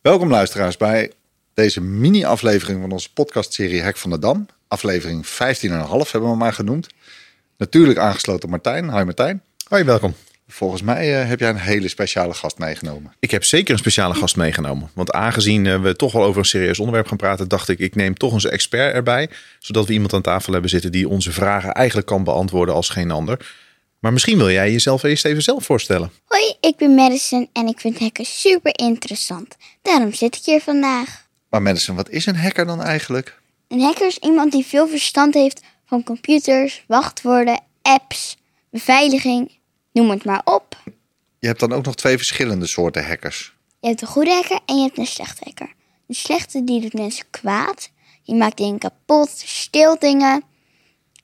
Welkom luisteraars bij deze mini-aflevering van onze podcastserie Hek van de Dam. Aflevering 15,5 hebben we hem maar genoemd. Natuurlijk aangesloten Martijn. Hoi Martijn. Hoi, welkom. Volgens mij eh, heb jij een hele speciale gast meegenomen. Ik heb zeker een speciale gast meegenomen. Want aangezien eh, we toch wel over een serieus onderwerp gaan praten, dacht ik, ik neem toch onze expert erbij. Zodat we iemand aan tafel hebben zitten die onze vragen eigenlijk kan beantwoorden als geen ander. Maar misschien wil jij jezelf eerst even zelf voorstellen. Hoi, ik ben Madison en ik vind hacken super interessant. Daarom zit ik hier vandaag. Maar mensen, wat is een hacker dan eigenlijk? Een hacker is iemand die veel verstand heeft van computers, wachtwoorden, apps, beveiliging, noem het maar op. Je hebt dan ook nog twee verschillende soorten hackers. Je hebt een goede hacker en je hebt een slechte hacker. De slechte die doet mensen kwaad, die maakt dingen kapot, steelt dingen.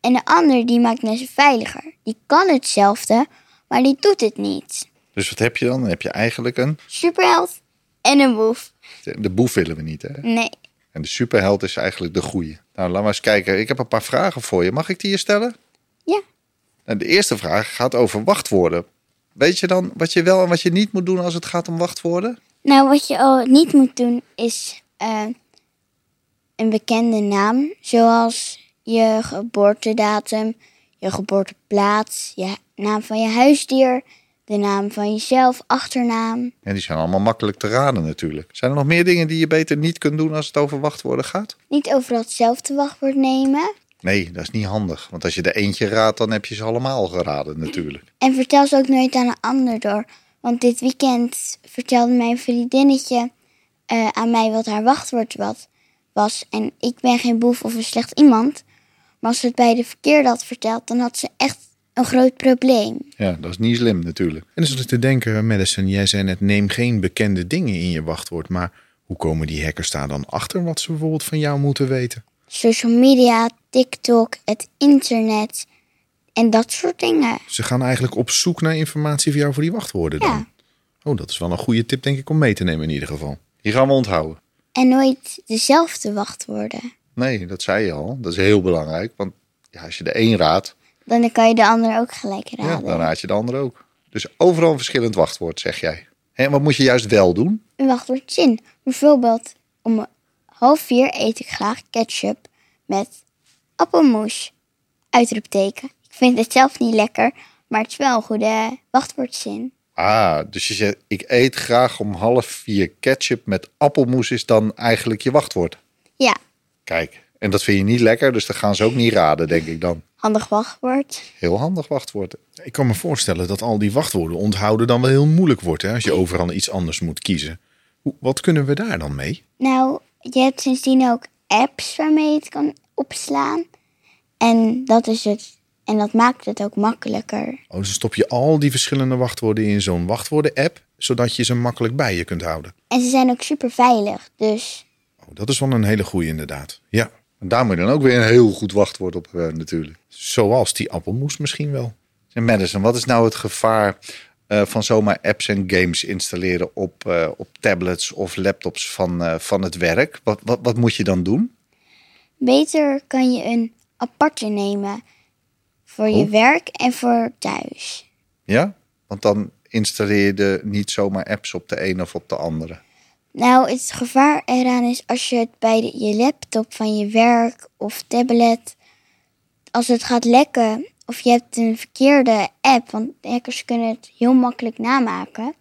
En de ander die maakt mensen veiliger. Die kan hetzelfde, maar die doet het niet. Dus wat heb je dan? Dan heb je eigenlijk een... Superheld en een boef. De boef willen we niet, hè? Nee, En de superheld is eigenlijk de goeie. Nou, laten we eens kijken. Ik heb een paar vragen voor je. Mag ik die je stellen? ja. Nou, de eerste vraag gaat over wachtwoorden. Weet je dan wat je wel en wat je niet moet doen als het gaat om wachtwoorden? Nou, wat je al niet moet doen is eh, een bekende naam, zoals je geboortedatum, je geboorteplaats, je naam van je huisdier, de naam van jezelf, achternaam. En die zijn allemaal makkelijk te raden natuurlijk. Zijn er nog meer dingen die je beter niet kunt doen als het over wachtwoorden gaat? Niet overal hetzelfde wachtwoord nemen. Nee, dat is niet handig. Want als je er eentje raadt, dan heb je ze allemaal geraden natuurlijk. En vertel ze ook nooit aan een ander door. Want dit weekend vertelde mijn vriendinnetje eh, aan mij wat haar wachtwoord wat was. En ik ben geen boef of een slecht iemand. Maar als ze het bij de verkeerde had verteld, dan had ze echt een groot probleem. Ja, dat is niet slim natuurlijk. En dan zat ik te denken, Madison, jij zei net, neem geen bekende dingen in je wachtwoord. Maar hoe komen die hackers daar dan achter wat ze bijvoorbeeld van jou moeten weten? Social media, TikTok, het internet en dat soort dingen. Ze gaan eigenlijk op zoek naar informatie van jou voor die wachtwoorden dan. Ja. Oh, dat is wel een goede tip denk ik om mee te nemen in ieder geval. Die gaan we onthouden. En nooit dezelfde wachtwoorden. Nee, dat zei je al. Dat is heel belangrijk. Want ja, als je de een raadt, Dan kan je de ander ook gelijk ja, raden. dan raad je de ander ook. Dus overal een verschillend wachtwoord, zeg jij. En wat moet je juist wel doen? een wachtwoordzin. Bijvoorbeeld, om half vier eet ik graag ketchup met appelmoes. Uitroepteken. Ik vind het zelf niet lekker, maar het is wel een goede wachtwoordzin. Ah, dus je zegt, ik eet graag om half vier ketchup met appelmoes is dan eigenlijk je wachtwoord. Ja, Kijk, en dat vind je niet lekker, dus dat gaan ze ook niet raden, denk ik dan. handig wachtwoord. Heel handig wachtwoord. Ik kan me voorstellen dat al die wachtwoorden onthouden dan wel heel moeilijk wordt hè, als je overal iets anders moet kiezen. Hoe, wat kunnen we daar dan mee? Nou, je hebt sindsdien ook apps waarmee je het kan opslaan. En dat is het. En dat maakt het ook makkelijker. Oh, dus stop je al die verschillende wachtwoorden in zo'n wachtwoorden-app, zodat je ze makkelijk bij je kunt houden. En ze zijn ook super veilig. Dus dat is wel een hele goeie inderdaad. Ja, En daar moet je dan ook weer een heel goed wachtwoord op hebben natuurlijk. zoals die appelmoes misschien wel. En Madison, wat is nou het gevaar eh, van zomaar apps en games installeren op, eh, op tablets of laptops van, eh, van het werk? Wat, wat, wat moet je dan doen? beter kan je een aparte nemen. Voor je Oh. werk en voor thuis. Ja? Want dan installeer je de, niet zomaar apps op de een of op de andere. Nou, het gevaar eraan is als je het bij je laptop van je werk of tablet, als het gaat lekken of je hebt een verkeerde app, want hackers kunnen het heel makkelijk namaken,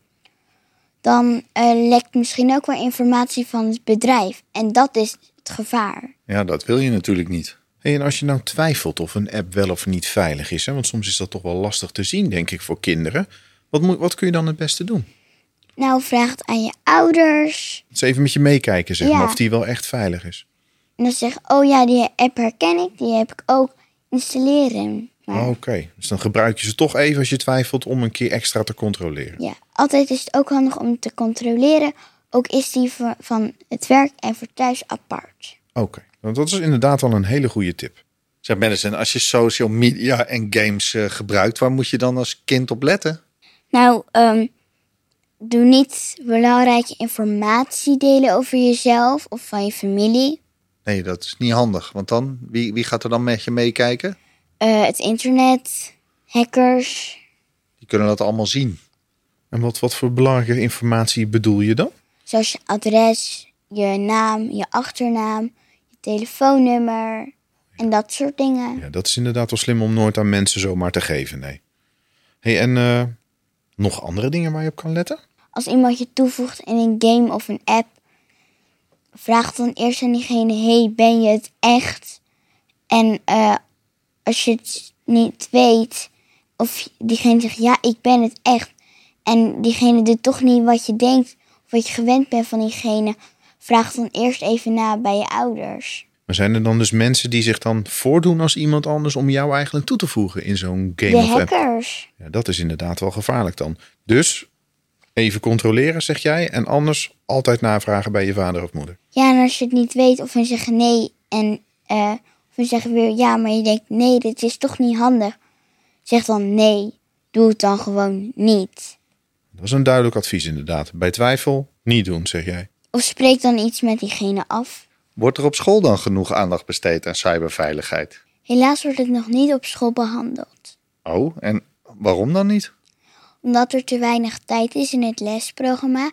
dan eh, lekt misschien ook wel informatie van het bedrijf. En dat is het gevaar. Ja, dat wil je natuurlijk niet. En als je nou twijfelt of een app wel of niet veilig is, hè, want soms is dat toch wel lastig te zien, denk ik, voor kinderen. Wat, moet, wat kun je dan het beste doen? Nou, vraag het aan je ouders. Dus even met je meekijken, zeg Ja. maar, of die wel echt veilig is. En dan zeg oh ja, die app herken ik, die heb ik ook. Installeren. Maar Oh, Oké, dus dan gebruik je ze toch even als je twijfelt om een keer extra te controleren. ja, altijd is het ook handig om te controleren. Ook is die voor- van het werk en voor thuis apart. Oké, want dat is inderdaad al een hele goede tip. Zeg Madison, als je social media en games eh, gebruikt, waar moet je dan als kind op letten? Nou, ehm, doe niet belangrijke informatie delen over jezelf of van je familie. Nee, dat is niet handig. Want dan, wie, wie gaat er dan met je meekijken? Eh, het internet, hackers. Die kunnen dat allemaal zien. En wat, wat voor belangrijke informatie bedoel je dan? Zoals je adres, je naam, je achternaam, je telefoonnummer en dat soort dingen. Ja, dat is inderdaad wel slim om nooit aan mensen zomaar te geven, nee. hey, en eh, nog andere dingen waar je op kan letten? Als iemand je toevoegt in een game of een app, vraag dan eerst aan diegene: hey, ben je het echt? En eh, als je het niet weet, of diegene zegt: ja, ik ben het echt. En diegene doet toch niet wat je denkt of wat je gewend bent van diegene, vraag dan eerst even na bij je ouders. Maar zijn er dan dus mensen die zich dan voordoen als iemand anders om jou eigenlijk toe te voegen in zo'n game De of app? hackers. Ja, dat is inderdaad wel gevaarlijk dan. Dus even controleren, zeg jij. En anders altijd navragen bij je vader of moeder. Ja, en als je het niet weet of ze zeggen nee en eh of ze zeggen weer ja, maar je denkt nee, dit is toch niet handig. Zeg dan nee, doe het dan gewoon niet. Dat is een duidelijk advies inderdaad. Bij twijfel niet doen, zeg jij. Of spreek dan iets met diegene af. Wordt er op school dan genoeg aandacht besteed aan cyberveiligheid? Helaas wordt het nog niet op school behandeld. Oh, en waarom dan niet? Omdat er te weinig tijd is in het lesprogramma.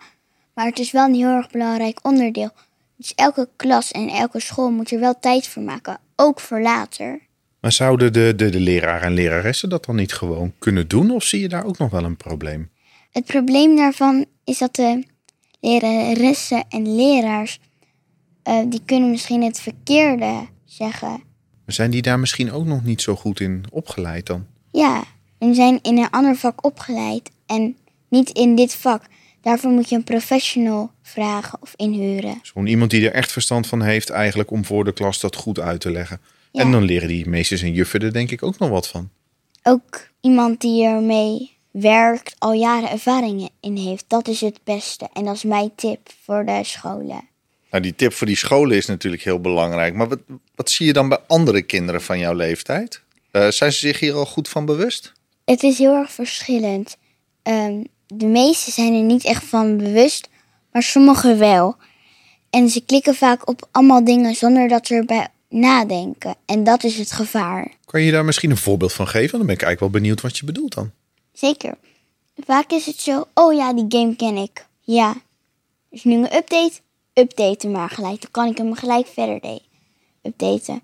Maar het is wel een heel erg belangrijk onderdeel. Dus elke klas en elke school moet er wel tijd voor maken. Ook voor later. Maar zouden de, de, de leraren en leraressen dat dan niet gewoon kunnen doen? Of zie je daar ook nog wel een probleem? Het probleem daarvan is dat de leraressen en leraars... eh, die kunnen misschien het verkeerde zeggen. Zijn die daar misschien ook nog niet zo goed in opgeleid dan? Ja, en zijn in een ander vak opgeleid en niet in dit vak. Daarvoor moet je een professional vragen of inhuren. Zo'n iemand die er echt verstand van heeft eigenlijk om voor de klas dat goed uit te leggen. Ja. En dan leren die meesters en juffen er denk ik ook nog wat van. Ook iemand die ermee werkt, al jaren ervaringen in heeft. Dat is het beste. En dat is mijn tip voor de scholen. Nou, die tip voor die scholen is natuurlijk heel belangrijk. Maar wat, wat zie je dan bij andere kinderen van jouw leeftijd? Eh, zijn ze zich hier al goed van bewust? Het is heel erg verschillend. Ehm, de meeste zijn er niet echt van bewust, maar sommigen wel. En ze klikken vaak op allemaal dingen zonder dat ze erbij nadenken. En dat is het gevaar. Kan je daar misschien een voorbeeld van geven? Dan ben ik eigenlijk wel benieuwd wat je bedoelt dan. Zeker. Vaak is het zo, oh ja, die game ken ik. Ja. Er is nu een update. Updaten maar gelijk. Dan kan ik hem gelijk verder de- updaten.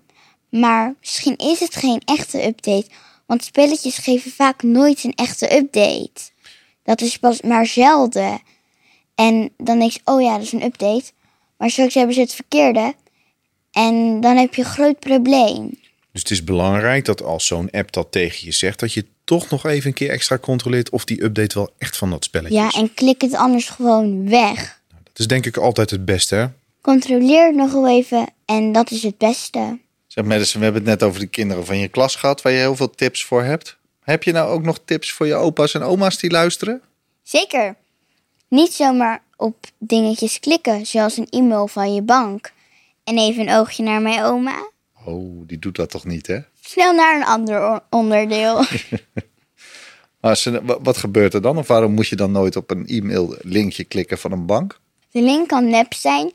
Maar misschien is het geen echte update. Want spelletjes geven vaak nooit een echte update. Dat is pas maar zelden. En dan denk je, oh ja, dat is een update. Maar straks hebben ze het verkeerde. En dan heb je een groot probleem. Dus het is belangrijk dat als zo'n app dat tegen je zegt, dat je toch nog even een keer extra controleert of die update wel echt van dat spelletje Ja, is. en klik het anders gewoon weg. Dat is denk ik altijd het beste. Hè? Controleer het nog wel even en dat is het beste. Zeg Madison, we hebben het net over de kinderen van je klas gehad, waar je heel veel tips voor hebt. Heb je nou ook nog tips voor je opa's en oma's die luisteren? Zeker. Niet zomaar op dingetjes klikken, zoals een e-mail van je bank. En even een oogje naar mijn oma. Oh, die doet dat toch niet, hè? Snel naar een ander onderdeel. Maar wat gebeurt er dan? Of waarom moet je dan nooit op een e-mail linkje klikken van een bank? De link kan nep zijn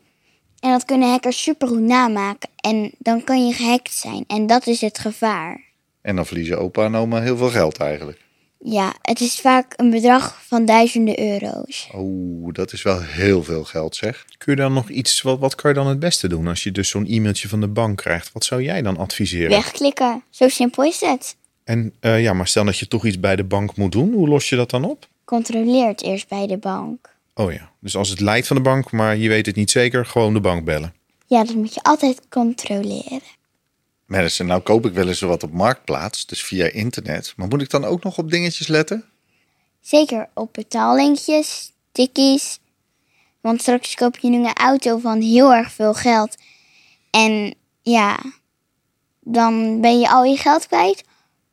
en dat kunnen hackers supergoed namaken. En dan kan je gehackt zijn en dat is het gevaar. En dan verliezen opa en oma heel veel geld eigenlijk. Ja, het is vaak een bedrag van duizenden euro's. Oh, dat is wel heel veel geld, zeg. Kun je dan nog iets, wat, wat kan je dan het beste doen als je dus zo'n e-mailtje van de bank krijgt? Wat zou jij dan adviseren? Wegklikken, zo simpel is het. En eh, ja, maar stel dat je toch iets bij de bank moet doen, hoe los je dat dan op? Controleer het eerst bij de bank. Oh ja, dus als het lijkt van de bank, maar je weet het niet zeker, gewoon de bank bellen. Ja, dat moet je altijd controleren. Madison, nou koop ik wel eens wat op Marktplaats, dus via internet. Maar moet ik dan ook nog op dingetjes letten? Zeker op betaallinkjes, tikkies. Want straks koop je nu een auto van heel erg veel geld. En ja, dan ben je al je geld kwijt.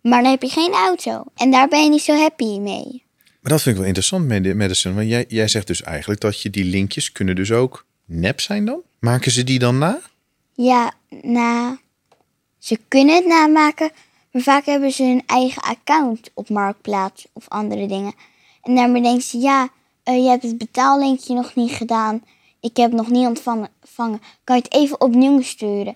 Maar dan heb je geen auto. En daar ben je niet zo happy mee. Maar dat vind ik wel interessant, Mad- Madison. Want jij, jij zegt dus eigenlijk dat je die linkjes kunnen dus ook nep zijn dan? Maken ze die dan na? Ja, nou, ze kunnen het namaken. Maar vaak hebben ze hun eigen account op Marktplaats of andere dingen. En daarmee denken ze, ja, eh, je hebt het betaallinkje nog niet gedaan. Ik heb het nog niet ontvangen. ontvangen. Kan je het even opnieuw sturen?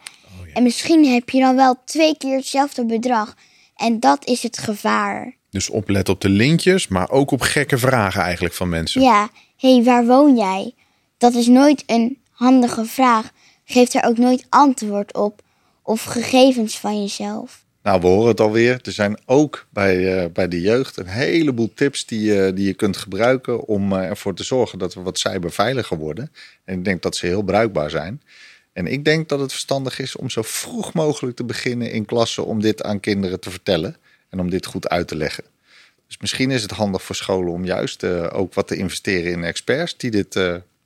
En misschien heb je dan wel twee keer hetzelfde bedrag. En dat is het gevaar. Dus oplet op de linkjes, maar ook op gekke vragen eigenlijk van mensen. Ja, hé, hey, waar woon jij? dat is nooit een handige vraag. Geef er ook nooit antwoord op of gegevens van jezelf. Nou, we horen het alweer. Er zijn ook bij, uh, bij de jeugd een heleboel tips die, uh, die je kunt gebruiken om uh, ervoor te zorgen dat we wat cyberveiliger worden. En ik denk dat ze heel bruikbaar zijn. En ik denk dat het verstandig is om zo vroeg mogelijk te beginnen in klassen om dit aan kinderen te vertellen en om dit goed uit te leggen. Dus misschien is het handig voor scholen om juist ook wat te investeren in experts die dit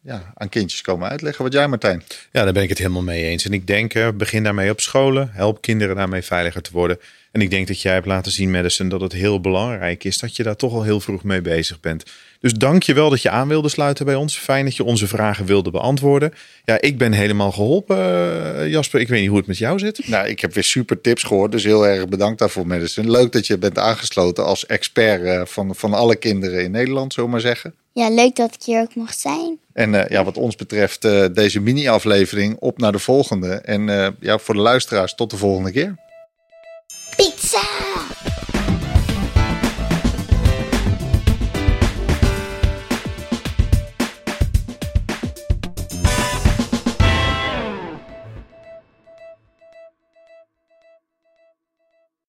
ja, aan kindjes komen uitleggen. Wat jij, Martijn? Ja, daar ben ik het helemaal mee eens. En ik denk, uh, begin daarmee op scholen. Help kinderen daarmee veiliger te worden. En ik denk dat jij hebt laten zien, Madison, dat het heel belangrijk is dat je daar toch al heel vroeg mee bezig bent. Dus dank je wel dat je aan wilde sluiten bij ons. Fijn dat je onze vragen wilde beantwoorden. Ja, ik ben helemaal geholpen, uh, Jasper. Ik weet niet hoe het met jou zit. Nou, ik heb weer super tips gehoord. Dus heel erg bedankt daarvoor, Madison. Leuk dat je bent aangesloten als expert uh, van, van alle kinderen in Nederland, zomaar maar zeggen. Ja, leuk dat ik hier ook mocht zijn. En uh, ja, wat ons betreft, uh, deze mini-aflevering op naar de volgende. En uh, ja, voor de luisteraars, tot de volgende keer. しゃー。